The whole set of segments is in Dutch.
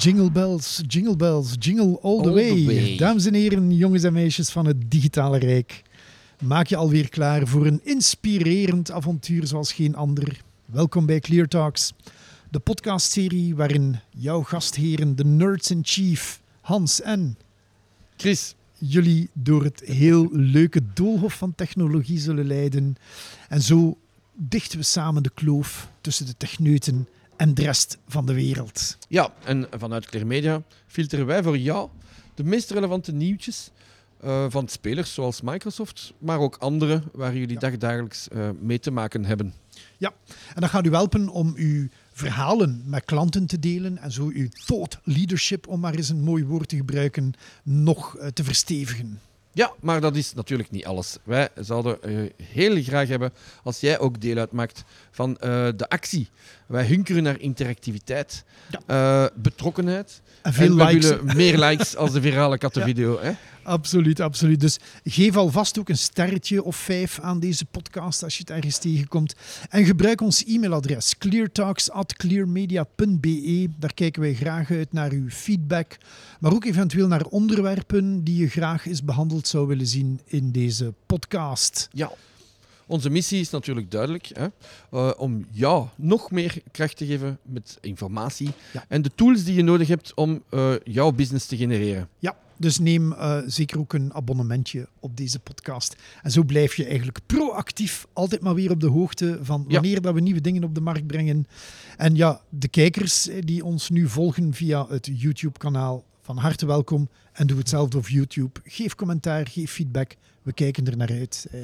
Jingle bells, jingle bells, jingle all the, All way. the way. Dames en heren, jongens en meisjes van het digitale rijk. Maak je alweer klaar voor een inspirerend avontuur zoals geen ander. Welkom bij Clear Talks, de podcastserie waarin jouw gastheren, de nerds in chief, Hans en Chris, jullie door het heel leuke doolhof van technologie zullen leiden. En zo dichten we samen de kloof tussen de techneuten en de rest van de wereld. ja, en vanuit Clear Media filteren wij voor jou de meest relevante nieuwtjes eh, van spelers zoals Microsoft, maar ook andere waar jullie dagdagelijks eh, mee te maken hebben. Ja, en dat gaat u helpen om uw verhalen met klanten te delen en zo uw thought leadership, om maar eens een mooi woord te gebruiken, nog eh, te verstevigen. Ja, maar dat is natuurlijk niet alles. Wij zouden eh, heel graag hebben als jij ook deel uitmaakt van eh, de actie. Wij hunkeren naar interactiviteit, eh, betrokkenheid. En veel en likes. willen meer likes als de virale kattenvideo. Hè? Absoluut, absoluut. Dus geef alvast ook een sterretje of vijf aan deze podcast als je het ergens tegenkomt. En gebruik ons e-mailadres cleartalks.clearmedia.be. Daar kijken wij graag uit naar uw feedback, maar ook eventueel naar onderwerpen die je graag eens behandeld zou willen zien in deze podcast. Ja. Onze missie is natuurlijk duidelijk. Hè? Eh, om jou nog meer kracht te geven met informatie Ja. en de tools die je nodig hebt om eh, jouw business te genereren. Ja, dus neem eh, zeker ook een abonnementje op deze podcast. En zo blijf je eigenlijk proactief altijd maar weer op de hoogte van Ja. wanneer dat we nieuwe dingen op de markt brengen. En ja, de kijkers eh, die ons nu volgen via het YouTube-kanaal, van harte welkom. En doe hetzelfde op YouTube. Geef commentaar, geef feedback. We kijken er naar uit. Eh,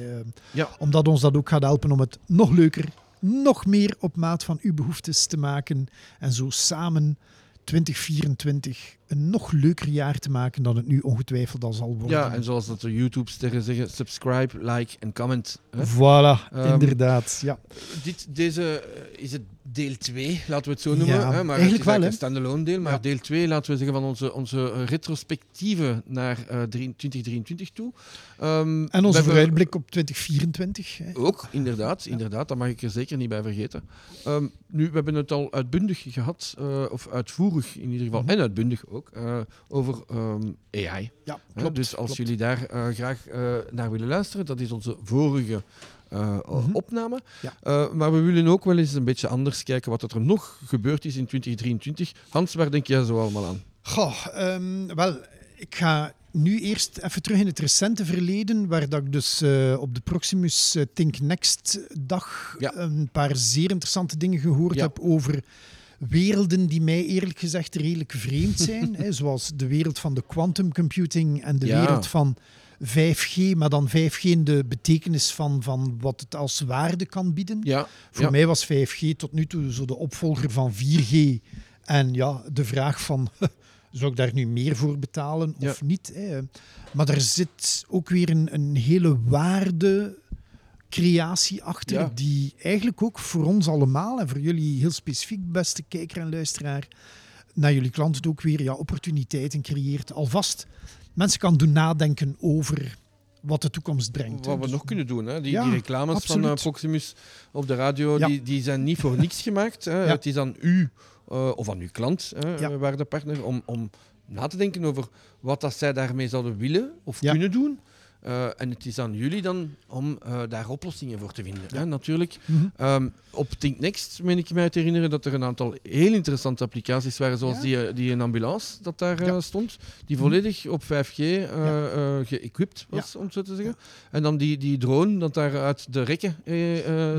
Ja. Omdat ons dat ook gaat helpen om het nog leuker, nog meer op maat van uw behoeftes te maken. En zo samen 2024 een nog leuker jaar te maken dan het nu ongetwijfeld al zal worden. Ja, en zoals dat de YouTube-sterren zeggen, subscribe, like en comment. Hè? Voilà, Ehm, inderdaad. Ja. Dit, deze eh, is het deel 2, laten we het zo noemen. Ja, hè? Maar eigenlijk het is wel, een standalone deel. Maar Ja. deel 2, laten we zeggen, van onze, onze eh, retrospectieve naar eh, drie- 2023 toe. Ehm, En onze vooruitblik op 2024. Hè. Ook, inderdaad, inderdaad. Dat mag ik er zeker niet bij vergeten. Ehm, nu, we hebben het al uitbundig gehad, eh, of uitvoerig in ieder geval, Mhm. en uitbundig ook, eh, over ehm, AI. Ja, klopt. dus als klopt. jullie daar eh, graag eh, naar willen luisteren, dat is onze vorige Mhm. opname. Ja. Maar we willen ook wel eens een beetje anders kijken wat er nog gebeurd is in 2023. Hans, waar denk jij zo allemaal aan? Goh, ehm, wel, ik ga nu eerst even terug in het recente verleden, waar dat ik dus op de Proximus Think Next dag Ja. een paar zeer interessante dingen gehoord Ja. heb over werelden die mij eerlijk gezegd redelijk vreemd zijn. hè, zoals de wereld van de quantum computing en de Ja. wereld van 5G, maar dan 5G in de betekenis van, van wat het als waarde kan bieden. Ja, Voor ja. mij was 5G tot nu toe zo de opvolger van 4G. En ja, de vraag van, zou ik daar nu meer voor betalen of niet? Hè? Maar er zit ook weer een, een hele waardecreatie achter, Ja. die eigenlijk ook voor ons allemaal en voor jullie heel specifiek, beste kijker en luisteraar, naar jullie klanten ook weer ja, opportuniteiten creëert. Alvast mensen kan doen nadenken over wat de toekomst brengt. Wat we Dus- nog kunnen doen. Hè? Die, Ja, die reclames van eh, absoluut. Proximus op de radio, Ja. die, die zijn niet voor niks gemaakt. Hè? Ja. Het is aan u eh, of aan uw klant, hè, Ja. waardepartner, om, om na te denken over wat dat zij daarmee zouden willen of kunnen doen. Eh, en het is aan jullie dan om eh, daar oplossingen voor te vinden. Hè? Natuurlijk. Mhm. Ehm, op Think Next meen ik mij te herinneren dat er een aantal heel interessante applicaties waren, zoals Ja. die, eh, die een ambulance dat daar Ja. stond, die Mhm. volledig op 5G eh eh, geëquipt was, om zo te zeggen. En dan die, die drone dat daar uit de rekken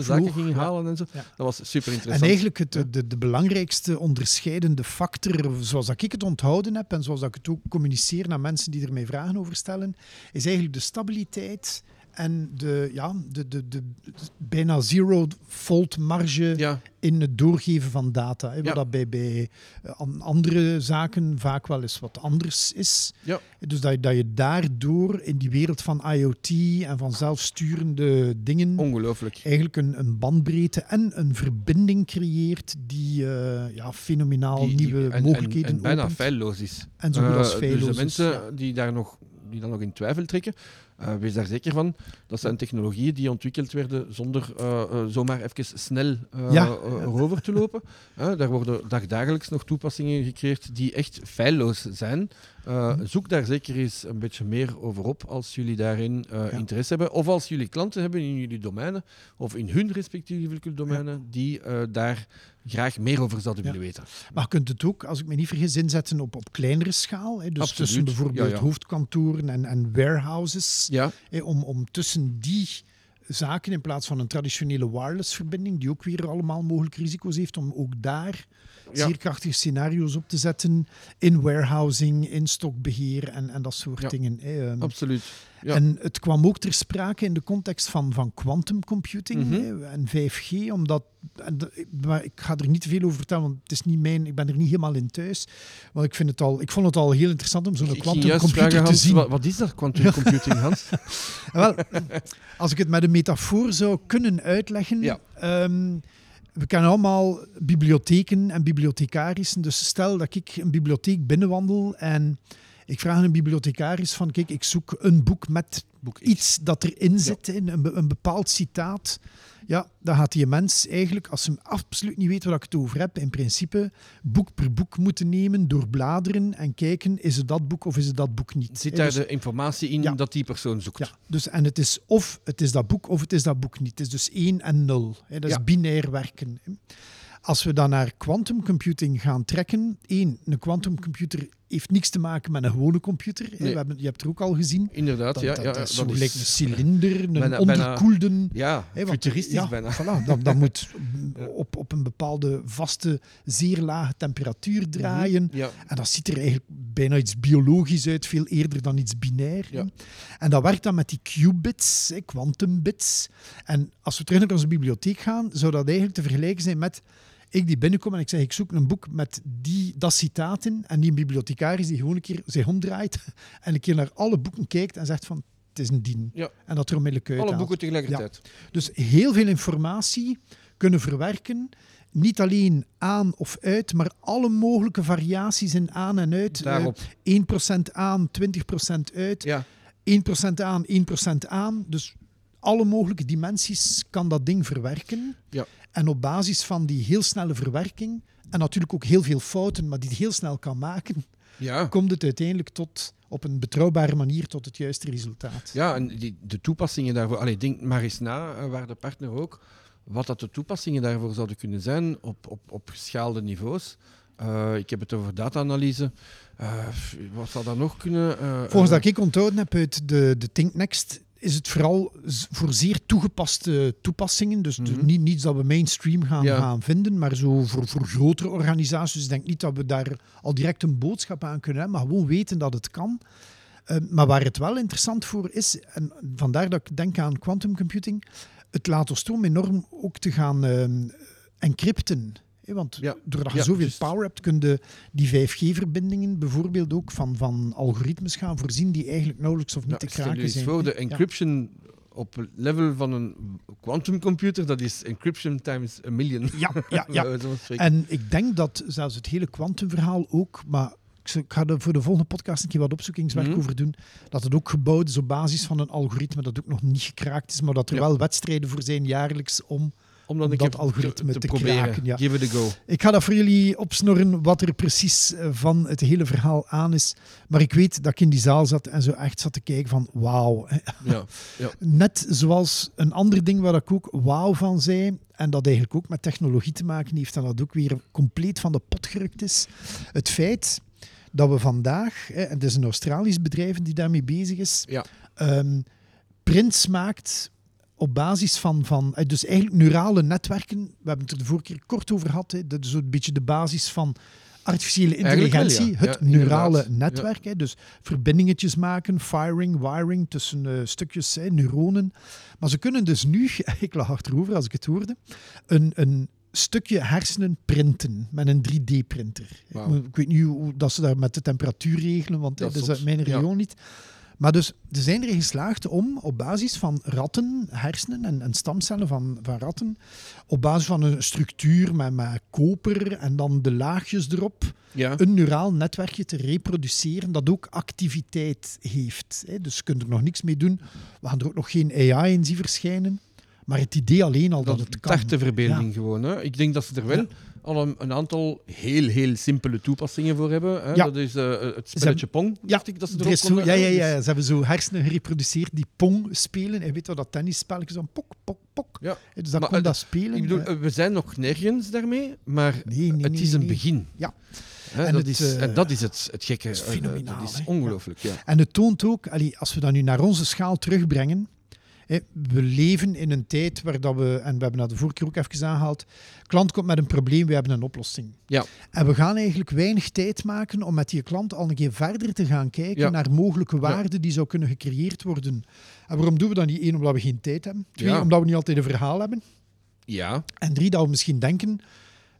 zaken ging ja. halen en zo. Ja. Dat was super En interessant. eigenlijk het, de, de belangrijkste onderscheidende factor, zoals dat ik het onthouden heb en zoals dat ik het ook communiceer naar mensen die er mij vragen over stellen, is eigenlijk de stabiliteit en de, ja, de, de, de, de bijna zero fault marge Ja, in het doorgeven van data. Hè, wat Ja. dat bij, bij eh, an- andere zaken vaak wel eens wat anders is. Ja. Dus dat, je- dat je daardoor in die wereld van IoT en van zelfsturende dingen ongelooflijk. eigenlijk een, een bandbreedte en een verbinding creëert die eh, ja, fenomenaal Die- die- nieuwe en, mogelijkheden en, en bijna opent. feilloos is. En zo goed als Eh, feilloos Dus de is, mensen die daar nog die dan nog in twijfel trekken. Uh, wees daar zeker van. Dat zijn technologieën die ontwikkeld werden zonder uh, uh, zomaar even snel Ja. erover te lopen. daar worden dagdagelijks nog toepassingen gecreëerd die echt feilloos zijn. Mhm. Zoek daar zeker eens een beetje meer over op als jullie daarin interesse hebben. Of als jullie klanten hebben in jullie domeinen, of in hun respectievelijke domeinen, die daar graag meer over zouden willen weten. Maar je kunt het ook, als ik me niet vergis, inzetten op, op kleinere schaal. Hè? Dus Absoluut. tussen bijvoorbeeld Ja, ja. hoofdkantoren en, en warehouses. Ja, om, om tussen die zaken, in plaats van een traditionele wireless-verbinding, die ook weer allemaal mogelijke risico's heeft, om ook daar Ja. zeer krachtige scenario's op te zetten in warehousing, in stokbeheer en, en dat soort Ja. dingen. Hè. Ehm, absoluut. Ja. En het kwam ook ter sprake in de context van, van quantum computing Mhm. hè, en 5G, omdat, en maar ik ga er niet te veel over vertellen, want het is niet mijn, ik ben er niet helemaal in thuis. Want ik, vind het al, ik vond het al heel interessant om zo'n Ik ging quantum juist computer vragen, te zien. wat, wat is dat quantum computing, Hans? Wel, als ik het met een metafoor zou kunnen uitleggen. Ja. We kennen allemaal bibliotheken en bibliothecarissen. Dus stel dat ik een bibliotheek binnenwandel en ik vraag een bibliothecaris van kijk, ik zoek een boek met Boek iets dat erin zit, in een, be- een bepaald citaat. Ja, dan gaat die mens eigenlijk, als ze absoluut niet weet waar ik het over heb, in principe boek per boek moeten nemen, doorbladeren en kijken, is het dat boek of is het dat boek niet. Zit daar dus- de informatie in Ja. dat die persoon zoekt? ja, dus, en het is of het is dat boek of het is dat boek niet. Het is dus 1 en 0. Hè. Dat is Ja. binair werken. Als we dan naar quantum computing gaan trekken, één, een quantum computer heeft niks te maken met een gewone computer. Nee. We hebben, je hebt er ook al gezien. Inderdaad, Dat, ja. dat, ja, dat is zo gelijk een cilinder, een bijna- onderkoelde... Ja, hè, want- futuristisch ja, bijna. Voilà, dat, dat moet op, op een bepaalde vaste, zeer lage temperatuur draaien. Ja, En dat ziet er eigenlijk bijna iets biologisch uit, veel eerder dan iets binair. Ja. En dat werkt dan met die qubits, quantum bits. En als we terug naar onze bibliotheek gaan, zou dat eigenlijk te vergelijken zijn met ik die binnenkom en ik zeg ik zoek een boek met die, dat citaat in en die bibliothecaris die gewoon een keer zich omdraait en een keer naar alle boeken kijkt en zegt van het is een dien. Ja. En dat er onmiddellijk uit alle boeken tegelijkertijd. Dus heel veel informatie kunnen verwerken. Niet alleen aan of uit, maar alle mogelijke variaties in aan en uit. Daarop. Eh, 1% aan, 20% uit. Ja, 1% aan, 1% aan. Dus alle mogelijke dimensies kan dat ding verwerken. Ja. En op basis van die heel snelle verwerking, en natuurlijk ook heel veel fouten, maar die het heel snel kan maken, ja. komt het uiteindelijk tot, op een betrouwbare manier tot het juiste resultaat. Ja, en die, de toepassingen daarvoor. Allee, denk maar eens na, eh, waar de partner ook, wat dat de toepassingen daarvoor zouden kunnen zijn op, op, op geschaalde niveaus. Eh, ik heb het over data-analyse. Eh, wat zou dat nog kunnen? Volgens dat ik onthouden heb uit de, de Think Next, is het vooral voor zeer toegepaste toepassingen. Dus Mhm. niet, niets dat we mainstream gaan, Ja. gaan vinden, maar zo voor, voor grotere organisaties. Ik denk niet dat we daar al direct een boodschap aan kunnen hebben, maar gewoon weten dat het kan. Eh, maar waar het wel interessant voor is, en vandaar dat ik denk aan quantum computing, het laat ons toe om enorm ook te gaan ehm, encrypten. Want Ja. doordat je Ja, zoveel power hebt, kun je die 5G-verbindingen bijvoorbeeld ook van, van algoritmes gaan voorzien die eigenlijk nauwelijks of niet te kraken zijn. voor, de encryption op het level van een quantumcomputer, dat is encryption times a million. Ja, ja, ja. En ik denk dat zelfs het hele kwantumverhaal ook, maar ik ga er voor de volgende podcast een keer wat opzoekingswerk Mhm. over doen, dat het ook gebouwd is op basis van een algoritme dat ook nog niet gekraakt is, maar dat er Ja. wel wedstrijden voor zijn jaarlijks om om dat keer algoritme te proberen. kraken, ja. Give it a go. Ik ga dat voor jullie opsnorren wat er precies eh, van het hele verhaal aan is. Maar ik weet dat ik in die zaal zat en zo echt zat te kijken van wauw. Ja. Net zoals een ander ding waar ik ook wauw van zei, en dat eigenlijk ook met technologie te maken heeft en dat ook weer compleet van de pot gerukt is. Het feit dat we vandaag, en het is een Australisch bedrijf die daarmee bezig is, Ja. ehm, prints maakt op basis van, van eh, dus eigenlijk neurale netwerken. We hebben het er de vorige keer kort over gehad. Hè, dat is zo'n beetje de basis van artificiële wel, intelligentie. ja. Het Ja, neurale netwerk. Hè, dus verbindingetjes maken, firing, wiring tussen eh, stukjes hè, neuronen. Maar ze kunnen dus nu, ik lag achterover als ik het hoorde, een, een stukje hersenen printen met een 3D-printer. Wauw. Ik weet niet hoe dat ze daar met de temperatuur regelen, want Dat dat is uit mijn regio niet. Maar dus, ze zijn erin geslaagd om op basis van ratten, hersenen en, en stamcellen van, van ratten, op basis van een structuur met, met koper en dan de laagjes erop, Ja. een neuraal netwerkje te reproduceren dat ook activiteit heeft. hè. Dus je kunt er nog niks mee doen. We gaan er ook nog geen AI in zien verschijnen. Maar het idee alleen al dat, Dat het kan. dacht de verbeelding gewoon. Hè. Ik denk dat ze er wel Ja. Al een, een aantal heel, heel simpele toepassingen voor hebben. Hè. Ja. Dat is eh, het spelletje Pong, dacht ik dat ze Er erop is zo, ja, ja, ja, ze hebben zo hersenen gereproduceerd die pong spelen. En weet je wat dat tennisspelletje pok, pok, pok. Ja. Dus dat Maar, kon eh, dat spelen. Ik bedoel, eh. eh, we zijn nog nergens daarmee, maar Nee, nee, het is een begin. Ja. Hè, En dat, het, is, eh, en dat is het, het gekke. is eh, fenomenaal, Dat is ongelooflijk, ja. En het toont ook, allee, als we dat nu naar onze schaal terugbrengen. We leven in een tijd waar dat we, en we hebben dat de vorige keer ook even aangehaald, klant komt met een probleem, we hebben een oplossing. Ja. En we gaan eigenlijk weinig tijd maken om met die klant al een keer verder te gaan kijken Ja. naar mogelijke waarden die zou kunnen gecreëerd worden. En waarom doen we dat niet? Eén, omdat we geen tijd hebben. Twee, Ja. omdat we niet altijd een verhaal hebben. Ja, En drie, dat we misschien denken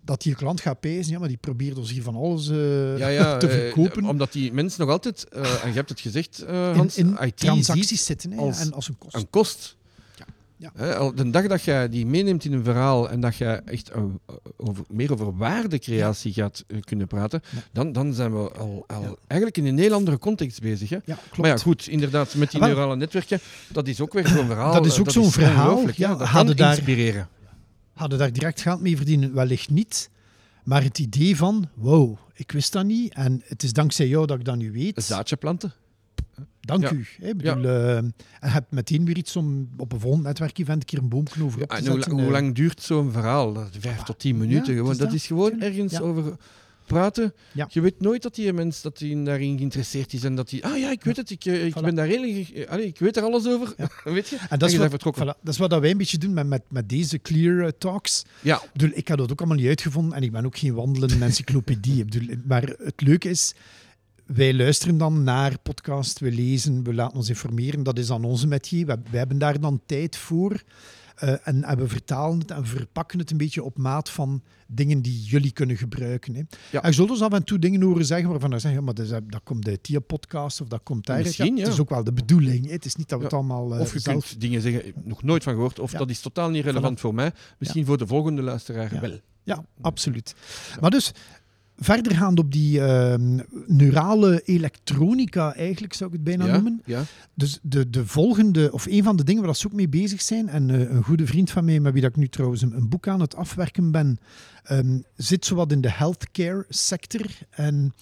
dat die klant gaat pijzen, ja, maar die probeert ons hier van alles eh, ja, ja te eh, verkopen. omdat die mensen nog altijd, eh, en je hebt het gezegd, in, Hans, in IT transacties zitten hè, als en als een kost. een kost. Ja. Hè, de dag dat jij die meeneemt in een verhaal en dat je echt over, meer over waardecreatie gaat kunnen praten, Ja. dan, dan zijn we al, al Ja. eigenlijk in een heel andere context bezig. Hè? Maar ja, goed, inderdaad, met die Ah, neurale netwerken, dat is ook weer zo'n verhaal. Dat is ook zo'n verhaal, ja. dat kan daar- inspireren. Hadden daar direct geld mee verdienen? Wellicht niet. Maar het idee van, wow, ik wist dat niet. En het is dankzij jou dat ik dat nu weet. Een zaadje planten. Dank Ja. u. Hè. Ik bedoel, eh, en hebt meteen weer iets om op een volgend netwerkevent een keer een boomknoop over op te En hoe, zetten. hoe eh. lang duurt zo'n verhaal? Vijf tot tien minuten. gewoon. dat is gewoon ergens over praten. Ja. Je weet nooit dat die mens dat die daarin geïnteresseerd is en dat die, ah ja, ik weet het, ik, eh, ik Voilà. ben daar ge- allee, ik weet er alles over. weet je? En dat is, wat, vertrokken. voilà, dat is wat wij een beetje doen met, met, met deze Clear eh, Talks. Ja, Ik bedoel, ik had dat ook allemaal niet uitgevonden en ik ben ook geen wandelende encyclopedie. Bedoel, maar het leuke is, wij luisteren dan naar podcasts, we lezen, we laten ons informeren. Dat is dan onze metier. Wij, wij hebben daar dan tijd voor. Eh, en, en we vertalen het en we verpakken het een beetje op maat van dingen die jullie kunnen gebruiken. Hè. Ja. En je zult dus af en toe dingen horen zeggen waarvan we zeggen, maar dat, is- dat komt uit die podcast of dat komt daaruit. Misschien, ja. Het is ook wel de bedoeling. Hè. Het is niet dat we het allemaal eh, of je zelf... kunt dingen zeggen, nog nooit van gehoord, of dat is totaal niet relevant voor mij. Misschien voor de volgende luisteraar Ja. wel. Ja, absoluut. Maar dus, verdergaand op die ehm, neurale elektronica, eigenlijk zou ik het bijna ja? noemen. Ja. Dus de, de volgende, of een van de dingen waar ze ook mee bezig zijn, en eh, een goede vriend van mij, met wie dat ik nu trouwens een, een boek aan het afwerken ben, ehm, zit zowat in de healthcare sector. En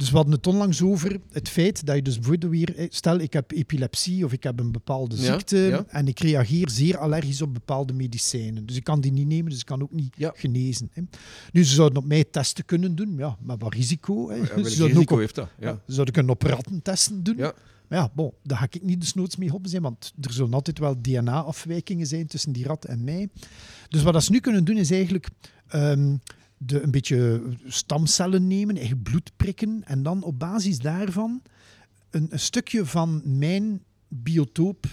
dus we hadden het onlangs over het feit dat je dus bijvoorbeeld weer, eh, stel ik heb epilepsie of ik heb een bepaalde ziekte ja. en ik reageer zeer allergisch op bepaalde medicijnen. Dus ik kan die niet nemen, dus ik kan ook niet Ja. genezen. Hè. Nu, ze zouden op mij testen kunnen doen, ja, met wat risico. Hè. Ja, Ze ook risico op heeft dat? Ja. Ze zouden kunnen op ratten testen doen. Ja. Maar ja, bon, daar ga ik niet desnoods mee op zijn, want er zullen altijd wel DNA-afwijkingen zijn tussen die rat en mij. Dus wat ze nu kunnen doen, is eigenlijk ehm, de, een beetje stamcellen nemen, eigen bloed prikken, en dan op basis daarvan een, een stukje van mijn biotoop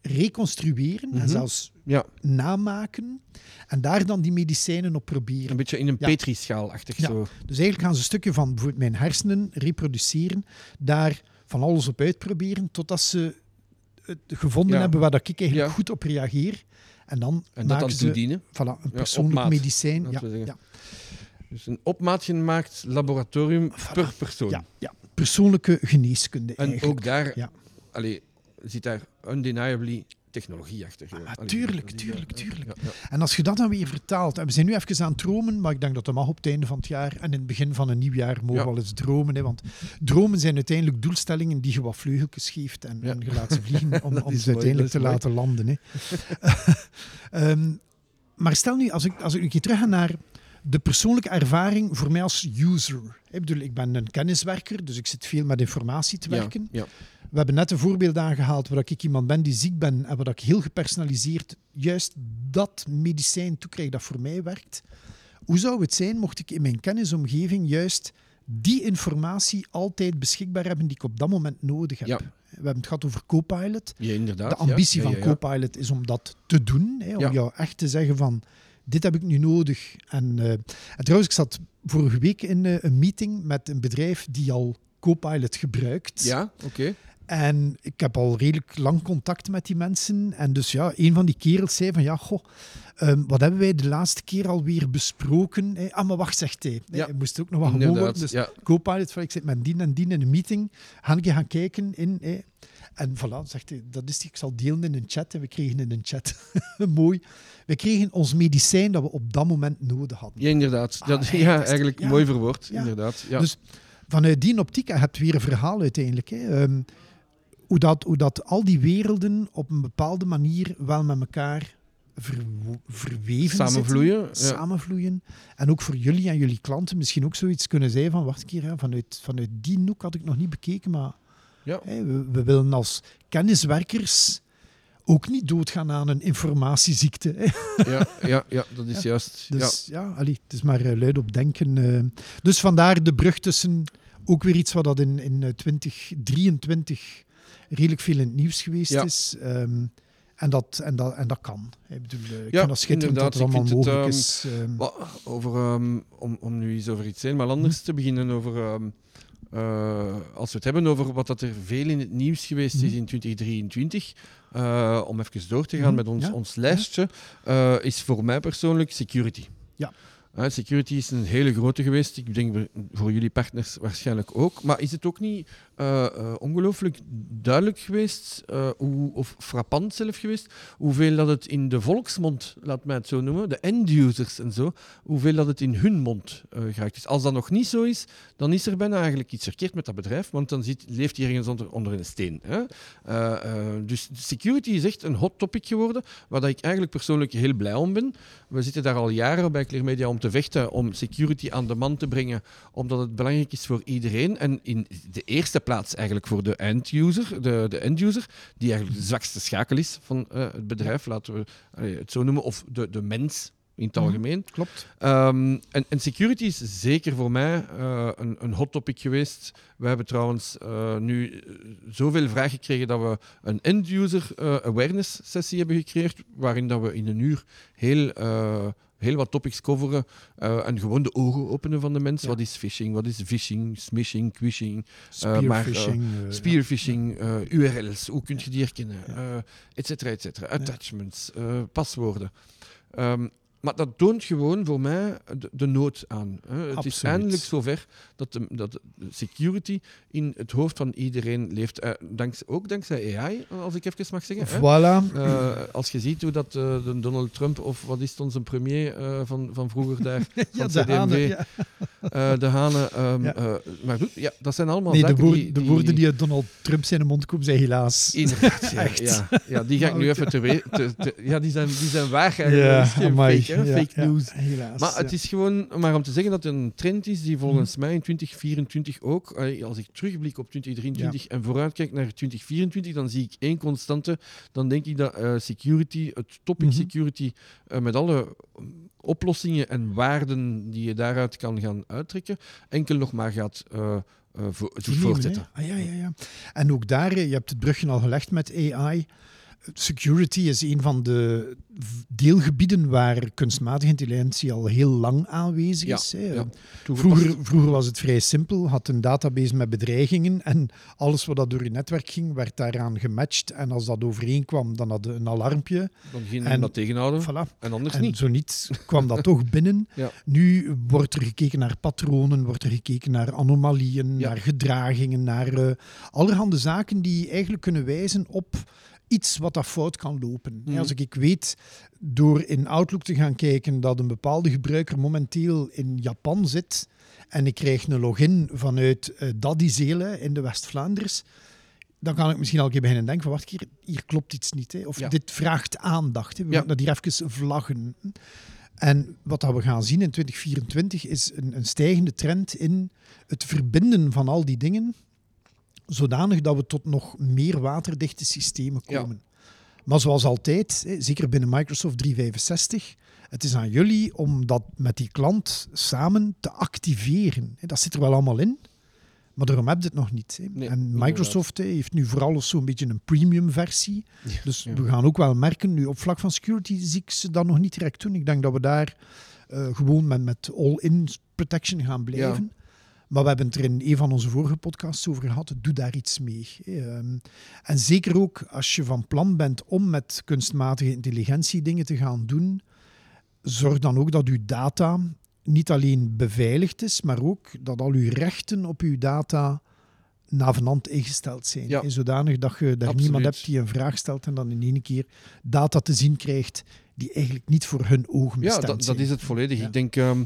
reconstrueren en Mhm. zelfs ja, namaken en daar dan die medicijnen op proberen. een beetje in een Ja. petrischaal-achtig Ja. zo. Dus eigenlijk gaan ze een stukje van bijvoorbeeld mijn hersenen reproduceren, daar van alles op uitproberen, totdat ze het gevonden hebben waar dat ik eigenlijk goed op reageer. En dan En dat maken dan ze toedienen. voilà, een persoonlijk medicijn. Ja, Dus een op maat gemaakt laboratorium per persoon. ja, ja, persoonlijke geneeskunde En eigenlijk. ook daar Ja. allee, zit daar undeniably technologie achter. Ah, Allee, tuurlijk, tuurlijk, ja, tuurlijk. ja, ja. En als je dat dan weer vertaalt, en we zijn nu even aan het dromen, maar ik denk dat dat mag op het einde van het jaar en in het begin van een nieuw jaar mogen Ja. we wel eens dromen. Hè, want dromen zijn uiteindelijk doelstellingen die je wat vleugeltjes geeft en, Ja. en je laat ze vliegen om, om ze mooi, uiteindelijk te mooi. laten landen. Hè. Ehm, maar stel nu, als ik, als ik een keer terug ga naar de persoonlijke ervaring voor mij als user. Ik bedoel, ik ben een kenniswerker, dus ik zit veel met informatie te Ja, werken. ja. We hebben net een voorbeeld aangehaald waar ik iemand ben die ziek ben en waar ik heel gepersonaliseerd juist dat medicijn toekrijg dat voor mij werkt. Hoe zou het zijn mocht ik in mijn kennisomgeving juist die informatie altijd beschikbaar hebben die ik op dat moment nodig heb? Ja. We hebben het gehad over Copilot. Ja, inderdaad. De ambitie ja, van. Copilot is om dat te doen. Hè, om jou echt te zeggen van, dit heb ik nu nodig. En, eh, en trouwens, ik zat vorige week in eh, een meeting met een bedrijf die al Copilot gebruikt. Ja, oké. En ik heb al redelijk lang contact met die mensen. En dus ja, een van die kerels zei van ja, goh, ehm, wat hebben wij de laatste keer alweer besproken? Hey, ah, maar wacht, zegt hij. Ja. Hij moest ook nog wat gewoon worden. Dus ja. Copilot, van, ik zit met dien en dien in een meeting. Ga ik gaan kijken in... eh, en voilà, zegt hij, dat is, ik zal delen in een chat. En we kregen in een chat, mooi, we kregen ons medicijn dat we op dat moment nodig hadden. Ja, inderdaad. Ah, Dat, ja, eigenlijk ja. mooi verwoord. Inderdaad. Ja. Dus vanuit die optiek heb je weer een verhaal uiteindelijk. Hè. Ehm, hoe, dat, hoe dat al die werelden op een bepaalde manier wel met elkaar verweven Samenvloeien, zitten, ja. samenvloeien. En ook voor jullie en jullie klanten misschien ook zoiets kunnen zijn van, wacht een keer, hè, vanuit, vanuit die hoek had ik nog niet bekeken, maar Ja. hè, we, we willen als kenniswerkers ook niet doodgaan aan een informatieziekte. Hè. ja, ja, ja, dat is Ja. juist. ja. Dus ja, allee, het is maar eh, luid op denken. eh. Dus vandaar de brug tussen ook weer iets wat dat in, in eh, 2023 redelijk veel in het nieuws geweest Ja. is. Ehm, en, dat, en, dat, en dat kan. Ik bedoel, eh, ik Ja, vind dat schitterend dat het allemaal vind het, mogelijk ehm, is. ehm. Over, ehm, om, om nu eens over iets helemaal anders te beginnen, over, eh, als we het hebben over wat dat er veel in het nieuws geweest is Mhm. in 2023, eh, om even door te gaan Mhm, met ons, ja. ons lijstje, eh, is voor mij persoonlijk security. Ja. Eh, security is een hele grote geweest. Ik denk voor jullie partners waarschijnlijk ook. Maar is het ook niet eh, ongelooflijk duidelijk geweest, hoe, of frappant zelf geweest, hoeveel dat het in de volksmond, laat mij het zo noemen, de end-users en zo, hoeveel dat het in hun mond geraakt is. Als dat nog niet zo is, dan is er bijna eigenlijk iets verkeerd met dat bedrijf, want dan zit, leeft hij ergens onder, onder een steen. Hè? Dus security is echt een hot topic geworden, waar dat ik eigenlijk persoonlijk heel blij om ben. We zitten daar al jaren bij Clear Media om te vechten om security aan de man te brengen, omdat het belangrijk is voor iedereen. En in de eerste plaats eigenlijk voor de end-user, de, de end-user die eigenlijk de zwakste schakel is van eh, het bedrijf, laten we allee, het zo noemen, of de, de mens in het Mhm. algemeen. Klopt. Ehm, en, en security is zeker voor mij eh, een, een hot topic geweest. We hebben trouwens eh, nu eh, zoveel vragen gekregen dat we een end-user awareness sessie hebben gecreëerd, waarin dat we in een uur heel, heel wat topics coveren en gewoon de ogen openen van de mensen. Ja. Wat is phishing, wat is phishing, smishing, quishing, Spearfishing. spearfishing, eh, URL's, hoe kun je die herkennen, eh et cetera, et cetera. Attachments, paswoorden. Ehm, maar dat toont gewoon voor mij de, de nood aan. Hè. Het is eindelijk zover dat de, dat de security in het hoofd van iedereen leeft. Eh, danks, ook dankzij AI, als ik even mag zeggen. hè. Voilà. Eh, als je ziet hoe dat eh, de Donald Trump, of wat is het onze premier van, van vroeger daar, Ja, van de hanen, ja. de Hanen, ehm, Ja. eh, maar doet, ja, dat zijn allemaal Nee, de, zaken woor- die, de woorden die uit Donald Trump zijn mond komen zijn helaas. Inderdaad, ja, Echt. ja, ja, die ga ik nu even te, we- te, te- Ja, die zijn, die zijn waar. eigenlijk. Ja, fake, hè, ja, fake ja, news. helaas. Maar het is gewoon maar om te zeggen dat het een trend is die volgens Mhm. mij in 2024 ook, als ik terugblik op 2023 en vooruitkijk naar 2024, dan zie ik één constante. Dan denk ik dat eh, security, het topic Mhm. security, eh, met alle mm, oplossingen en waarden die je daaruit kan gaan uittrekken, enkel nog maar gaat Toenemen, voortzetten. Ah, ja, ja, ja. En ook daar, je hebt het brugje al gelegd met AI. Security is een van de deelgebieden waar kunstmatige intelligentie al heel lang aanwezig is. Ja. Vroeger, vroeger was het vrij simpel, had een database met bedreigingen en alles wat dat door je netwerk ging, werd daaraan gematcht. En als dat overeenkwam, dan had je een alarmpje. Dan ging En- dat tegenhouden. Voilà. En anders En niet. zo niet kwam dat toch binnen. Ja. Nu wordt er gekeken naar patronen, wordt er gekeken naar anomalieën, naar gedragingen, naar eh, allerhande zaken die eigenlijk kunnen wijzen op iets wat dat fout kan lopen. Mhm. Als ik, ik weet, door in Outlook te gaan kijken dat een bepaalde gebruiker momenteel in Japan zit en ik krijg een login vanuit uh, Daddyzele in de West-Vlaanders, dan kan ik misschien al een keer beginnen denken van wacht, hier, hier klopt iets niet. Hè. Of Ja. dit vraagt aandacht. Hè. We Ja. moeten dat hier even vlaggen. En wat dat we gaan zien in 2024 is een, een stijgende trend in het verbinden van al die dingen, zodanig dat we tot nog meer waterdichte systemen Ja. komen. Maar zoals altijd, zeker binnen Microsoft 365, het is aan jullie om dat met die klant samen te activeren. Dat zit er wel allemaal in, maar daarom heb je het nog niet. Nee, en. Microsoft heeft nu vooral zo'n beetje een premium versie. Dus ja. we gaan ook wel merken, nu op vlak van security zie ik ze dat nog niet direct doen. Ik denk dat we daar eh, gewoon met, met all-in protection gaan blijven. Maar we hebben het er in een van onze vorige podcasts over gehad. Doe daar iets mee. Ehm, en zeker ook als je van plan bent om met kunstmatige intelligentie dingen te gaan doen, zorg dan ook dat uw data niet alleen beveiligd is, maar ook dat al uw rechten op uw data navenant ingesteld zijn. Ja. Zodanig dat je daar niemand hebt die een vraag stelt en dan in één keer data te zien krijgt die eigenlijk niet voor hun ogen Ja, bestemd dat, zijn. dat is het volledig. Ja. Ik denk ehm,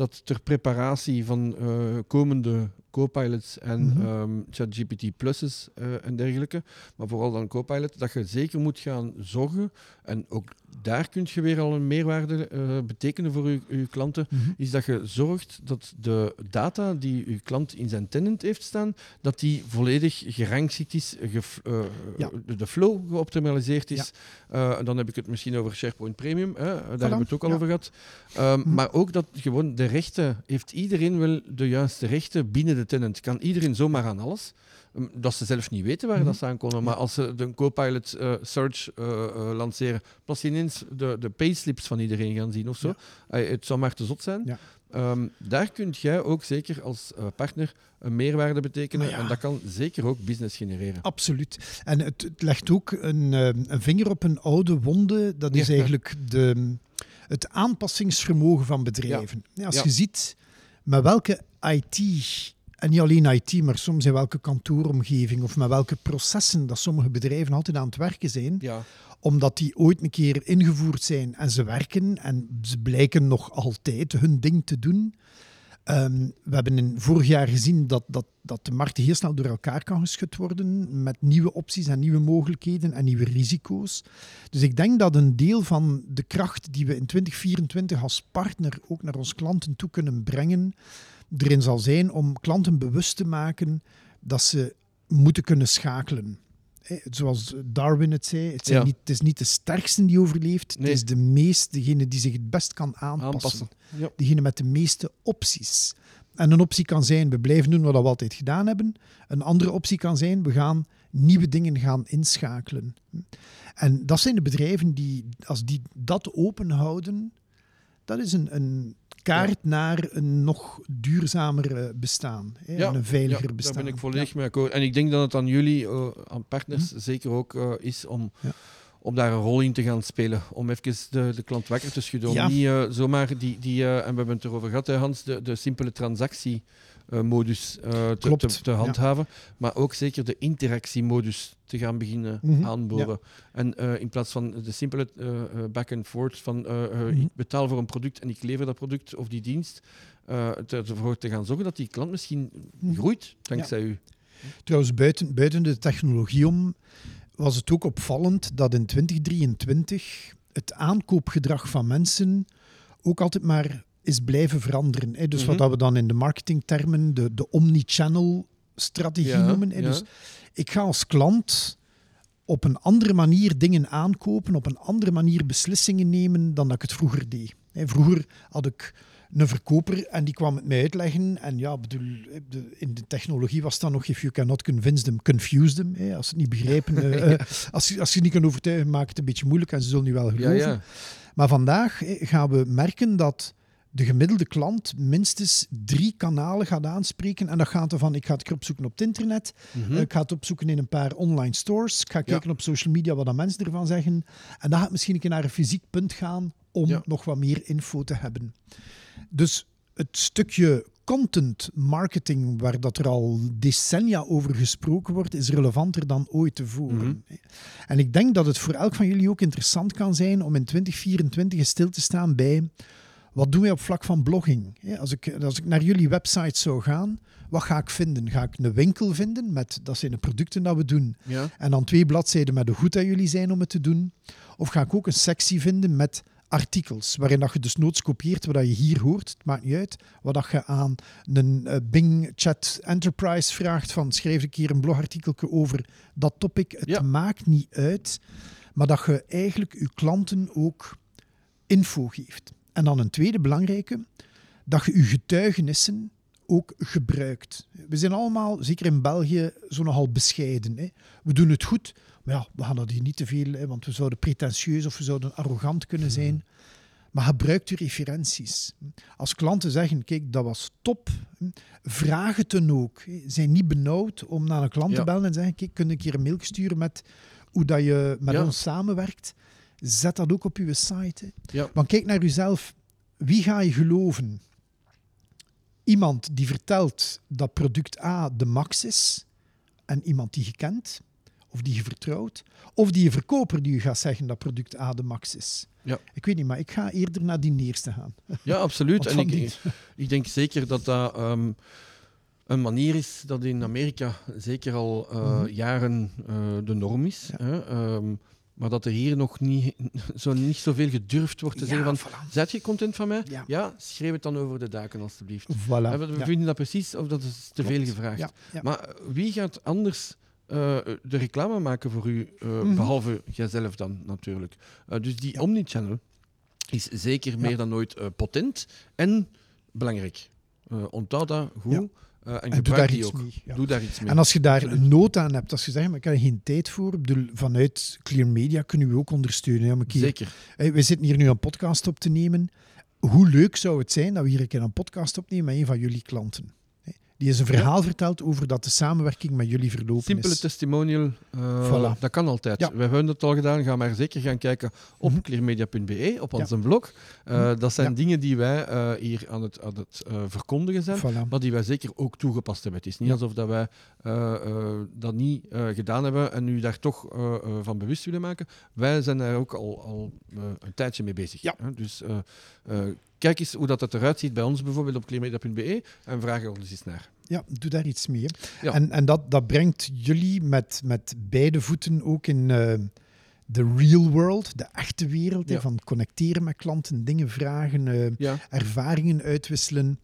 dat ter preparatie van eh, komende Copilots en ehm, ChatGPT Pluses eh, en dergelijke, maar vooral dan Copilot, dat je zeker moet gaan zorgen, en ook daar kun je weer al een meerwaarde eh, betekenen voor je, je klanten, Mhm. is dat je zorgt dat de data die je klant in zijn tenant heeft staan, dat die volledig gerangschikt is, gef- eh, Ja. de, flow geoptimaliseerd is. Eh, dan heb ik het misschien over SharePoint Premium, hè, daar hebben we het ook al ja. over gehad. Ehm, Mhm. Maar ook dat gewoon de rechten, heeft iedereen wel de juiste rechten binnen de tenant? Kan iedereen zomaar aan alles? Ehm, Dat ze zelf niet weten waar Mhm. dat ze aankomen. Maar als ze de Copilot eh, Search eh, eh, lanceren, pas ineens de, de payslips van iedereen gaan zien of zo. Ja. Het zou maar te zot zijn. Ja. Ehm, daar kunt jij ook zeker als partner een meerwaarde betekenen. Ja. En dat kan zeker ook business genereren. Absoluut. En het, het legt ook een, eh, een vinger op een oude wonde. Dat is eigenlijk de, het aanpassingsvermogen van bedrijven. Ja, als je ziet met welke IT, en niet alleen IT, maar soms in welke kantooromgeving of met welke processen dat sommige bedrijven altijd aan het werken zijn, Ja, omdat die ooit een keer ingevoerd zijn en ze werken en ze blijken nog altijd hun ding te doen. Ehm, we hebben in vorig jaar gezien dat, dat, dat de markt heel snel door elkaar kan geschud worden met nieuwe opties en nieuwe mogelijkheden en nieuwe risico's. Dus ik denk dat een deel van de kracht die we in 2024 als partner ook naar onze klanten toe kunnen brengen, erin zal zijn om klanten bewust te maken dat ze moeten kunnen schakelen. Zoals Darwin het zei, het, zijn Ja. niet, het is niet de sterkste die overleeft, Nee. het is de meest, degene die zich het best kan aanpassen. aanpassen. Ja. Degene met de meeste opties. En een optie kan zijn, we blijven doen wat we altijd gedaan hebben. Een andere optie kan zijn, we gaan nieuwe dingen gaan inschakelen. En dat zijn de bedrijven die, als die dat open houden, dat is een, een kaart naar een nog duurzamer eh, bestaan. Hè, en een veiliger ja, bestaan. Daar ben ik volledig mee akkoord. En ik denk dat het aan jullie, eh, aan partners, zeker ook eh, is om, om daar een rol in te gaan spelen. Om even de, de klant wakker te schudden. Om Ja. niet zomaar die, die en we hebben het erover gehad, hè, Hans, de, de simpele transactiemodus eh te, te, te ja. handhaven. Maar ook zeker de interactiemodus te gaan beginnen Mhm, aanboren. En eh, in plaats van de simpele eh, back and forth van Mhm. ik betaal voor een product en ik lever dat product of die dienst, ervoor te gaan zorgen dat die klant misschien Mhm. groeit dankzij u. Trouwens, buiten, buiten de technologie om, was het ook opvallend dat in 2023 het aankoopgedrag van mensen ook altijd maar is blijven veranderen. Hè. Dus Mhm. wat dat we dan in de marketingtermen de, de omnichannel strategie Ja, noemen. Hè. ja. Dus ik ga als klant op een andere manier dingen aankopen, op een andere manier beslissingen nemen dan dat ik het vroeger deed. Hè, Vroeger had ik een verkoper en die kwam het mij uitleggen. En ja, bedoel, in de technologie was dan nog if you cannot convince them, confuse them. Hè, als ze het niet begrijpen, eh, eh, als, je, als je niet kan overtuigen, maakt het een beetje moeilijk en ze zullen nu wel geloven. ja. Maar vandaag gaan we merken dat de gemiddelde klant minstens drie kanalen gaat aanspreken. En dat gaat ervan, ik ga het opzoeken op het internet, Mhm. eh, ik ga het opzoeken in een paar online stores, ik ga kijken op social media wat de mensen ervan zeggen. En dan gaat misschien een keer naar een fysiek punt gaan om Ja. nog wat meer info te hebben. Dus het stukje content marketing, waar dat er al decennia over gesproken wordt, is relevanter dan ooit tevoren. En ik denk dat het voor elk van jullie ook interessant kan zijn om in 2024 eens stil te staan bij wat doen wij op vlak van blogging. Als ik, als ik naar jullie website zou gaan, wat ga ik vinden? Ga ik een winkel vinden met dat zijn de producten dat we doen ja. en dan twee bladzijden met hoe goed dat jullie zijn om het te doen? Of ga ik ook een sectie vinden met artikels, waarin dat je dus noods kopieert wat je hier hoort, het maakt niet uit, wat dat je aan een eh, Bing Chat Enterprise vraagt van schrijf een keer een blogartikeltje over dat topic. Het Ja. maakt niet uit, maar dat je eigenlijk je klanten ook info geeft. En dan een tweede belangrijke, dat je je getuigenissen ook gebruikt. We zijn allemaal, zeker in België, zo nogal bescheiden. Hè. We doen het goed, maar ja, we gaan dat hier niet te veel, hè, want we zouden pretentieus of we zouden arrogant kunnen zijn. maar gebruik uw referenties. Als klanten zeggen, kijk, dat was top, vraag het dan ook. Zijn niet benauwd om naar een klant te bellen en zeggen, kijk, kun een keer een mail sturen met hoe dat je met Ja. ons samenwerkt? Zet dat ook op uw site. Ja. Want kijk naar uzelf. Wie ga je geloven? Iemand die vertelt dat product A de max is en iemand die je kent of die je vertrouwt, of die verkoper die je gaat zeggen dat product A de max is. Ja. Ik weet niet, maar ik ga eerder naar die eerste gaan. Ja, absoluut. En ik, ik denk zeker dat dat ehm, een manier is dat in Amerika zeker al eh, Mhm. jaren eh, de norm is. Ja. Hè? Ehm, maar dat er hier nog niet zo, niet zoveel gedurfd wordt te Ja, zeggen van... voilà. Zet je content van mij? Ja. schreef het dan over de daken alstublieft. Voilà. We vinden dat precies, of dat is te veel gevraagd. Maar eh, wie gaat anders eh, de reclame maken voor u, eh, Mhm. behalve jijzelf dan natuurlijk? Dus die omnichannel is zeker meer dan ooit potent en belangrijk. Onthoud dat goed Eh, en, En doe daar iets ook. mee. ja. Doe daar iets mee. En als je daar een nood aan hebt, als je zegt, maar ik heb er geen tijd voor, bedoel, vanuit Clear Media kunnen we ook ondersteunen. hè, keer- Zeker. Hey, we zitten hier nu een podcast op te nemen. Hoe leuk zou het zijn dat we hier een keer een podcast opnemen met een van jullie klanten? Die eens een verhaal vertelt over dat de samenwerking met jullie verlopen Simpele is. testimonial, eh, Voilà. dat kan altijd. Ja. We hebben dat al gedaan. Ga maar zeker gaan kijken op Mhm. clearmedia.be, op Ja. onze blog. Eh, Mhm. Dat zijn Ja. dingen die wij eh, hier aan het, aan het verkondigen zijn. Voilà. Maar die wij zeker ook toegepast hebben. Het is niet Ja. alsof dat wij dat niet gedaan hebben en nu daar toch van bewust willen maken. Wij zijn daar ook al, al een tijdje mee bezig. Ja. Hè? Dus kijk eens hoe dat, dat eruit ziet bij ons bijvoorbeeld op clearmedia.be en vraag er ons eens naar. Ja, doe daar iets mee. Ja. En, en dat, dat brengt jullie met, met beide voeten ook in eh, de real world, de echte wereld, van connecteren met klanten, dingen vragen, eh, Ja, ervaringen uitwisselen.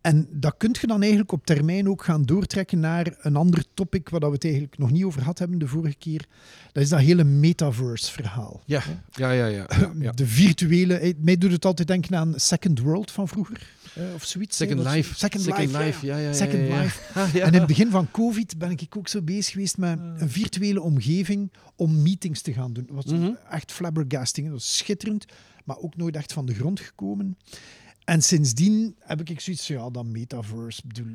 En dat kun je dan eigenlijk op termijn ook gaan doortrekken naar een ander topic waar we het eigenlijk nog niet over gehad hebben de vorige keer. Dat is dat hele metaverse-verhaal. ja, ja, ja. ja, ja. De virtuele... eh, Mij doet het altijd denken aan Second World van vroeger. of zoiets. Second Life. Second, Life, ja, ja. ja, ja, ja. Second. Life. Ah. En in het begin van COVID ben ik ook zo bezig geweest met een virtuele omgeving om meetings te gaan doen. Dat was Mhm. echt flabbergasting. Dat was schitterend, maar ook nooit echt van de grond gekomen. En sindsdien heb ik zoiets van, ja, dat metaverse, bedoel.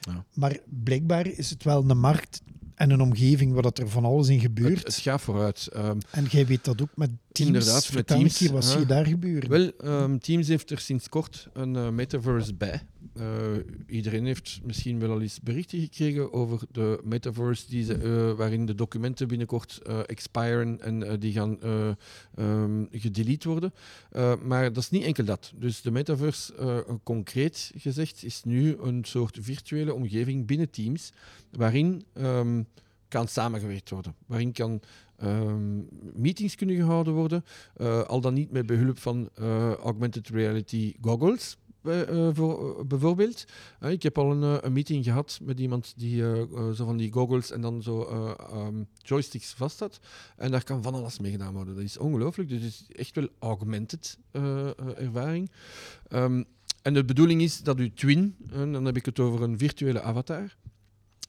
Ja. Maar blijkbaar is het wel een markt en een omgeving waar dat er van alles in gebeurt. Het, het gaat vooruit. Ehm, En jij weet dat ook met Teams. Inderdaad, met Teams, keer, wat zie je daar gebeuren? Wel, ehm, Teams heeft er sinds kort een eh, metaverse bij. Eh, iedereen heeft misschien wel al eens berichten gekregen over de metaverse die eh, waarin de documenten binnenkort eh, expiren en die gaan ehm, gedelete worden. Maar dat is niet enkel dat. Dus de metaverse, concreet gezegd, is nu een soort virtuele omgeving binnen Teams waarin ehm, kan samengewerkt worden. Waarin kan ehm, meetings kunnen gehouden worden, al dan niet met behulp van augmented reality goggles. Bij- eh, voor, eh, bijvoorbeeld. Eh, ik heb al een, eh, een meeting gehad met iemand die eh, eh, zo van die goggles en dan zo eh, ehm, joysticks vast had. En daar kan van alles mee gedaan worden. Dat is ongelooflijk. Dus het is echt wel augmented eh, eh, ervaring. Ehm, en de bedoeling is dat uw twin, en dan heb ik het over een virtuele avatar,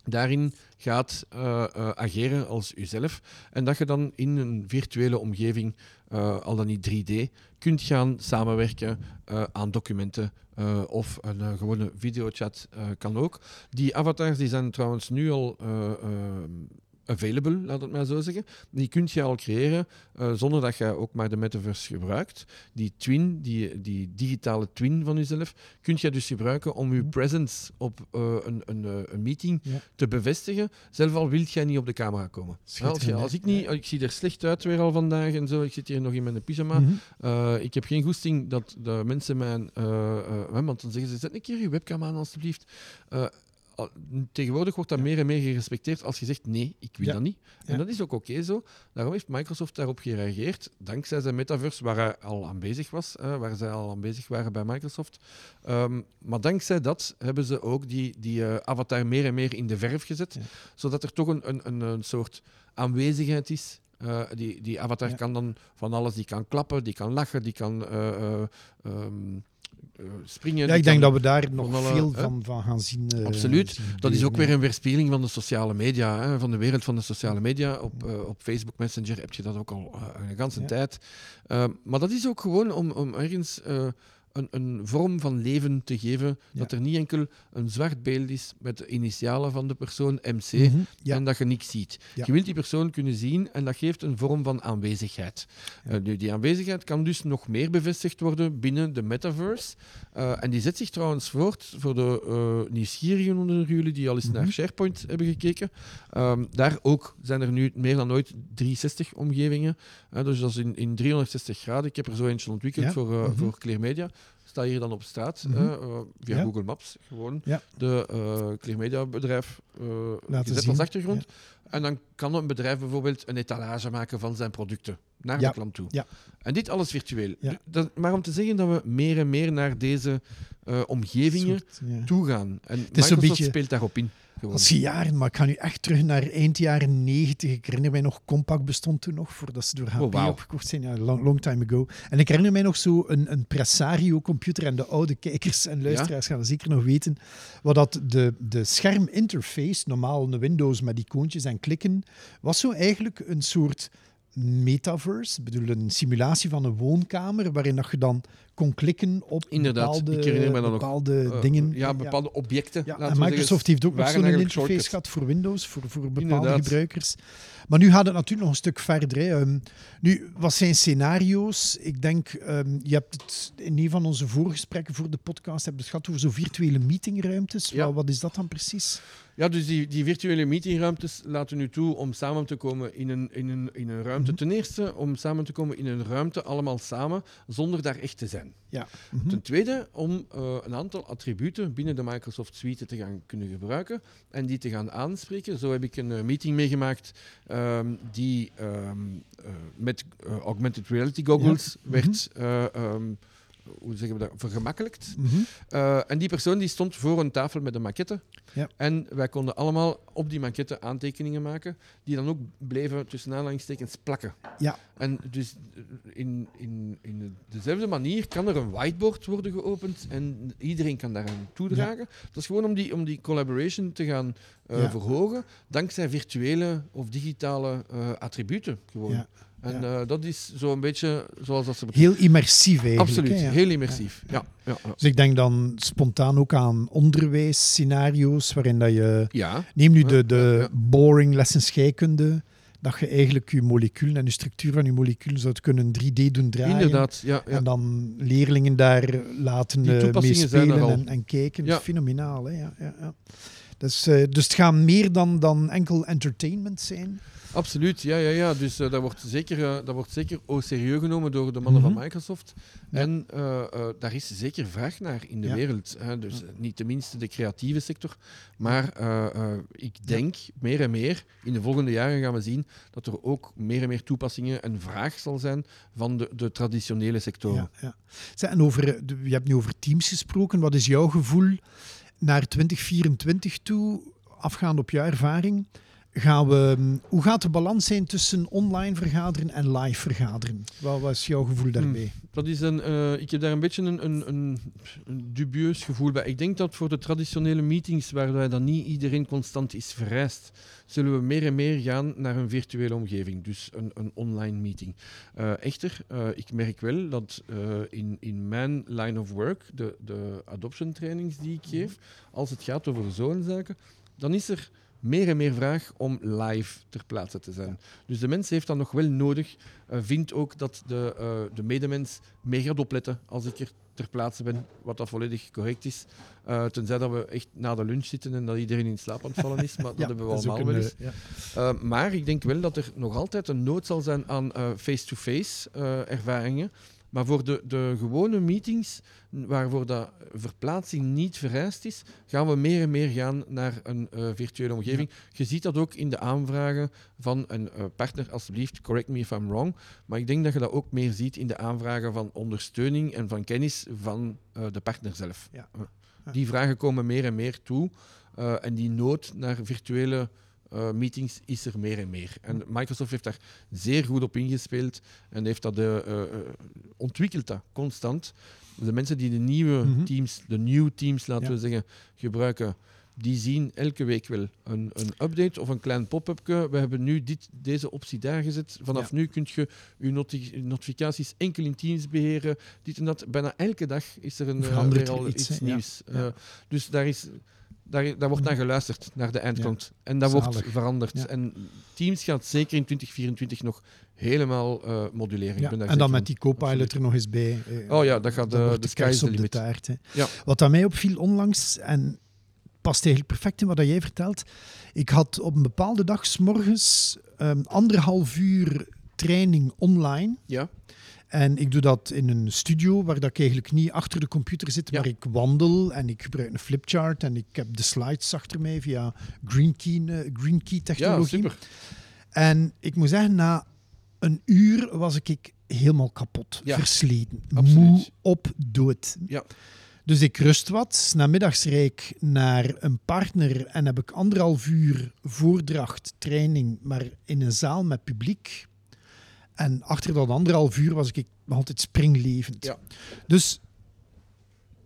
daarin gaat eh, eh, ageren als uzelf. En dat je dan in een virtuele omgeving, eh, al dan niet 3D, kunt gaan samenwerken eh, aan documenten eh, of een gewone videochat kan ook. Die avatars die zijn trouwens nu al available, laat het maar zo zeggen. Die kun je al creëren eh, zonder dat je ook maar de metaverse gebruikt. Die twin, die, die digitale twin van jezelf, kun je dus gebruiken om je presence op eh, een, een, eh, een meeting Ja. te bevestigen, zelf al wilt jij niet op de camera komen. Schitterend, als, je, als ik niet, ik zie er slecht uit weer al vandaag en zo, ik zit hier nog in mijn pyjama. Mhm. Ik heb geen goesting dat de mensen mij, hè, want dan zeggen ze, zet een keer je webcam aan alstublieft. Eh, tegenwoordig wordt dat meer en meer gerespecteerd als je zegt nee, ik wil Ja. dat niet. En Ja. dat is ook oké zo. Daarom heeft Microsoft daarop gereageerd, dankzij zijn metaverse waar hij al aan bezig was, hè, waar zij al aan bezig waren bij Microsoft. Ehm, maar dankzij dat hebben ze ook die, die eh, avatar meer en meer in de verf gezet, zodat er toch een, een, een, soort aanwezigheid is. Eh, die, die avatar Ja. kan dan van alles, die kan klappen, die kan lachen, die kan eh, eh, ehm, eh, springen. Ja, ik denk dat we daar nog alle- veel hè? van, van gaan zien. eh, Absoluut. zien Dat is ook weer een verspiegeling van de sociale media, hè, van de wereld van de sociale media. Op, eh, op Facebook Messenger heb je dat ook al eh, een ganse Ja. tijd. Eh, maar dat is ook gewoon om, om ergens eh, een, een vorm van leven te geven. Dat er niet enkel een zwart beeld is met de initialen van de persoon MC Mhm, ja. en dat je niks ziet. Ja. Je wilt die persoon kunnen zien en dat geeft een vorm van aanwezigheid. Eh, nu, die aanwezigheid kan dus nog meer bevestigd worden binnen de metaverse. Eh, en die zet zich trouwens voort voor de eh, nieuwsgierigen onder jullie die al eens Mhm. naar SharePoint hebben gekeken. Ehm, daar ook zijn er nu meer dan ooit 360 omgevingen. Dus dat is in, in 360 graden. Ik heb er zo eentje ontwikkeld voor, Mhm. voor Clear Media. Sta hier dan op straat Mhm. eh, eh, via Ja. Google Maps gewoon Ja. de eh Clear Media bedrijf Laten gezet zien. als achtergrond. En dan kan een bedrijf bijvoorbeeld een etalage maken van zijn producten naar de klant toe. Ja. En dit alles virtueel. Dus Dat, maar om te zeggen dat we meer en meer naar deze omgevingen toe gaan. En Microsoft beetje- speelt daarop in. Gewoon. Dat is jaren, maar ik ga nu echt terug naar eind jaren 90. Ik herinner mij nog, Compaq bestond toen nog, voordat ze door HP Oh, wauw. opgekocht zijn. Ja, long, long time ago. En ik herinner mij nog zo een, een Presario-computer. En de oude kijkers en luisteraars gaan zeker nog weten. Wat dat de, de scherminterface, normaal een Windows met icoontjes en klikken, was zo eigenlijk een soort metaverse. Ik bedoel, een simulatie van een woonkamer, waarin dat je dan kon klikken op Inderdaad, bepaalde, ik herinner me dat nog. bepaalde Eh, dingen. Ja, bepaalde objecten. Ja, en Microsoft zeggen, heeft ook nog zo'n interface gehad voor Windows, voor, voor bepaalde Inderdaad. gebruikers. Maar nu gaat het natuurlijk nog een stuk verder. Hè. Ehm, nu, wat zijn scenario's? Ik denk, ehm, je hebt het in een van onze voorgesprekken voor de podcast heb je het gehad over zo virtuele meetingruimtes. Ja. Wat, wat is dat dan precies? Ja, dus die, die virtuele meetingruimtes laten nu toe om samen te komen in een, in een, in een ruimte. Mhm. Ten eerste om samen te komen in een ruimte, allemaal samen, zonder daar echt te zijn. Ja. Mhm. Ten tweede om eh, een aantal attributen binnen de Microsoft Suite te gaan kunnen gebruiken en die te gaan aanspreken. Zo heb ik een eh, meeting meegemaakt ehm, die ehm, eh, met augmented reality goggles Ja. werd eh, ehm, hoe zeggen we dat, vergemakkelijkt. Mhm. Eh, en die persoon die stond voor een tafel met een maquette. Ja. En wij konden allemaal op die maquette aantekeningen maken, die dan ook bleven tussen aanhalingstekens plakken. Ja. En dus eh, in, in, in dezelfde manier kan er een whiteboard worden geopend en iedereen kan daaraan toedragen. Dat is gewoon om die, om die collaboration te gaan eh, Ja. verhogen, dankzij virtuele of digitale attributen. Gewoon. Ja. En Ja. eh, dat is zo'n beetje zoals dat ze... Heel immersief eigenlijk. Absoluut, hè, ja. heel immersief. Ja. Ja. Dus ik denk dan spontaan ook aan onderwijsscenario's, waarin dat je... Neem nu de, de boring lessen scheikunde, dat je eigenlijk je moleculen en de structuur van je moleculen zou kunnen 3D doen draaien. Inderdaad, ja. ja. En dan leerlingen daar laten eh, meespelen en, en kijken. Dat Ja. is fenomenaal. Hè? Ja, ja, ja. Dus, eh, dus het gaat meer dan, dan enkel entertainment zijn. Absoluut, ja, ja, ja. Dus eh, dat, wordt zeker, eh, dat wordt zeker au serieus genomen door de mannen Mhm. van Microsoft. Ja. En eh, daar is zeker vraag naar in de Ja. wereld. Hè. Dus niet tenminste de creatieve sector. Maar ik denk meer en meer, in de volgende jaren gaan we zien dat er ook meer en meer toepassingen en vraag zal zijn van de, de traditionele sectoren. Ja, ja. Zeg, en over, je hebt nu over teams gesproken. Wat is jouw gevoel naar 2024 toe, afgaand op jouw ervaring? Gaan we, hm, hoe gaat de balans zijn tussen online vergaderen en live vergaderen? Wat was jouw gevoel daarbij? Dat is een, eh, ik heb daar een beetje een, een, een, dubieus gevoel bij. Ik denk dat voor de traditionele meetings, waarbij dan niet iedereen constant is vereist, zullen we meer en meer gaan naar een virtuele omgeving, dus een, een online meeting. Eh, echter, eh, ik merk wel dat in, in mijn line of work, de, de adoption trainings die ik geef, als het gaat over zo'n zaken, dan is er meer en meer vraag om live ter plaatse te zijn. Dus de mens heeft dat nog wel nodig. Uh, vindt ook dat de, uh, de medemens meer gaat opletten als ik er ter plaatse ben, wat dat volledig correct is. Uh, tenzij dat we echt na de lunch zitten en dat iedereen in slaap aan het vallen is, maar dat hebben we allemaal wel een, eens. eh, ja. Uh, maar ik denk wel dat er nog altijd een nood zal zijn aan face-to-face uh, ervaringen. Maar voor de, de gewone meetings, waarvoor dat verplaatsing niet vereist is, gaan we meer en meer gaan naar een uh, virtuele omgeving. Ja. Je ziet dat ook in de aanvragen van een uh, partner, alsjeblieft, correct me if I'm wrong. Maar ik denk dat je dat ook meer ziet in de aanvragen van ondersteuning en van kennis van uh, de partner zelf. Ja. Die vragen komen meer en meer toe. En die nood naar virtuele eh, meetings is er meer en meer. En Microsoft heeft daar zeer goed op ingespeeld en heeft dat uh, uh, ontwikkeld dat constant. De mensen die de nieuwe Mhm. teams, de nieuwe teams laten Ja. we zeggen, gebruiken, die zien elke week wel een, een update of een klein pop-upje. We hebben nu dit, deze optie daar gezet. Vanaf nu kun je je noti- notificaties enkel in Teams beheren. Dit en dat. Bijna elke dag is er een, Verandert er al iets, iets, hè? Ja. nieuws. Ja. Dus daar, is, daar, daar wordt naar geluisterd, naar de eindklant. En dat Zalig. wordt veranderd. Ja. En Teams gaat zeker in 2024 nog helemaal eh, moduleren. Ik Ja, ben daar en dan met die co-pilot er nog eens bij. eh, Oh ja, dat gaat, eh, de de sky is the de taart. Ja. Wat aan mij opviel onlangs, en past eigenlijk perfect in wat jij vertelt. Ik had op een bepaalde dag s morgens ehm, anderhalf uur training online. Ja, En ik doe dat in een studio waar dat ik eigenlijk niet achter de computer zit, Ja. maar ik wandel en ik gebruik een flipchart en ik heb de slides achter mij via Green Key, eh, Green Key ja technologie. super. En ik moet zeggen, na een uur was ik helemaal kapot, Ja, versleten, absoluut. moe, op, dood. Ja. Dus ik rust wat, namiddags rijd ik naar een partner en heb ik anderhalf uur voordracht, training, maar in een zaal met publiek. En achter dat anderhalf uur was ik nog altijd springlevend. Ja. Dus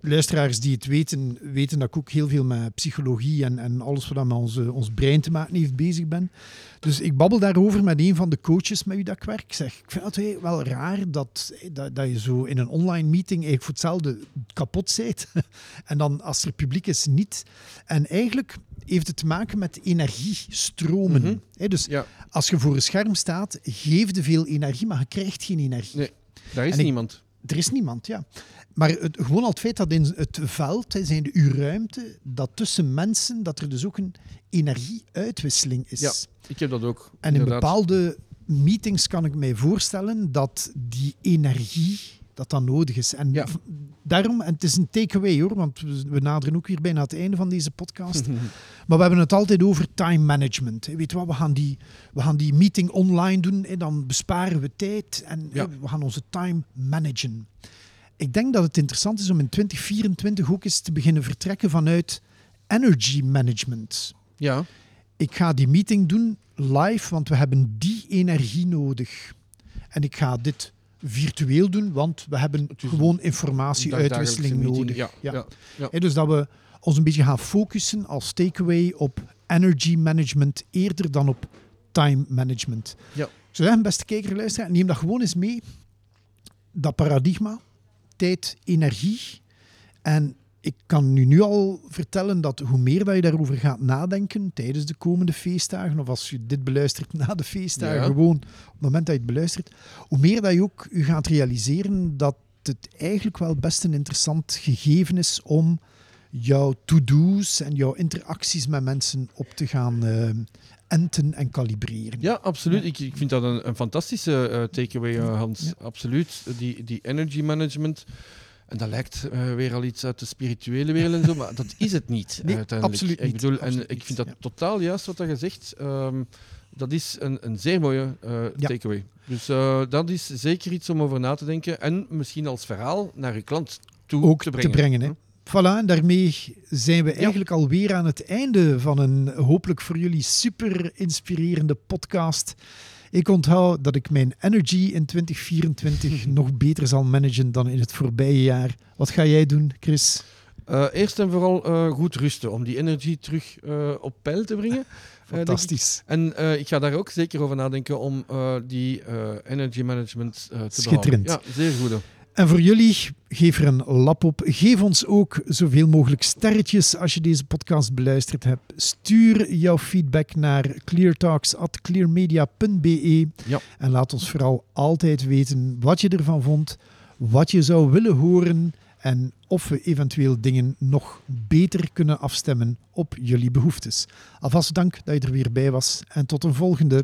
luisteraars die het weten, weten dat ik ook heel veel met psychologie en, en alles wat met onze, ons brein te maken heeft bezig ben. Dus ik babbel daarover met een van de coaches met wie dat ik werk. Ik zeg, ik vind het wel raar dat, dat, dat je zo in een online meeting eigenlijk voor hetzelfde kapot bent. en dan als er publiek is, niet. En eigenlijk heeft het te maken met energiestromen. Hè, dus Ja, als je voor een scherm staat, geef je veel energie, maar je krijgt geen energie. Nee. daar is En ik- niemand. Er is niemand, ja. Maar het, gewoon al het feit dat in het veld, hè, zijn de uw ruimte, dat tussen mensen, dat er dus ook een energieuitwisseling is. Ja, Ik heb dat ook. En in bepaalde meetings kan ik mij voorstellen dat die energie dat dat nodig is. En Ja. daarom, en het is een takeaway hoor, want we, naderen ook weer bijna het einde van deze podcast. Maar we hebben het altijd over time management. Weet wat, we gaan die, we gaan die meeting online doen, hè, dan besparen we tijd en Ja. we gaan onze time managen. Ik denk dat het interessant is om in 2024 ook eens te beginnen vertrekken vanuit energy management. Ja, Ik ga die meeting doen live, want we hebben die energie nodig. En ik ga dit virtueel doen, want we hebben gewoon informatieuitwisseling nodig. Ja, ja. ja. Hè, dus dat we ons een beetje gaan focussen als takeaway op energy management eerder dan op time management. Ja. Ik zou zeggen, beste kijker, luisteraar, neem dat gewoon eens mee. Dat paradigma, tijd, energie. En ik kan u nu al vertellen dat hoe meer dat je daarover gaat nadenken tijdens de komende feestdagen, of als je dit beluistert na de feestdagen, Ja. gewoon op het moment dat je het beluistert, hoe meer dat je ook gaat realiseren dat het eigenlijk wel best een interessant gegeven is om jouw to-do's en jouw interacties met mensen op te gaan eh, enten en kalibreren. Ja, absoluut. Ik, ik vind dat een, een fantastische eh, takeaway, eh, Hans. Ja. Absoluut. Die, die energy management. En dat lijkt eh, weer al iets uit de spirituele wereld en zo, maar dat is het niet. Nee, uiteindelijk. absoluut Ik niet. bedoel, Absoluut en ik vind dat ja. totaal juist wat je zegt. Ehm, dat is een, een zeer mooie takeaway. Dus dat is zeker iets om over na te denken. En misschien als verhaal naar je klant toe ook te brengen. te brengen. Hè. Voilà, en daarmee zijn we eigenlijk alweer aan het einde van een hopelijk voor jullie super inspirerende podcast. Ik onthoud dat ik mijn energy in 2024 nog beter zal managen dan in het voorbije jaar. Wat ga jij doen, Chris? Eh, eerst en vooral eh, goed rusten, om die energie terug eh, op peil te brengen. Fantastisch. En ik ga daar ook zeker over nadenken om die energy management te Schitterend. behouden. Ja, zeer goed. En voor jullie, geef er een lap op. Geef ons ook zoveel mogelijk sterretjes als je deze podcast beluisterd hebt. Stuur jouw feedback naar cleartalks.clearmedia.be Ja. en laat ons vooral altijd weten wat je ervan vond, wat je zou willen horen en of we eventueel dingen nog beter kunnen afstemmen op jullie behoeftes. Alvast dank dat je er weer bij was en tot een volgende.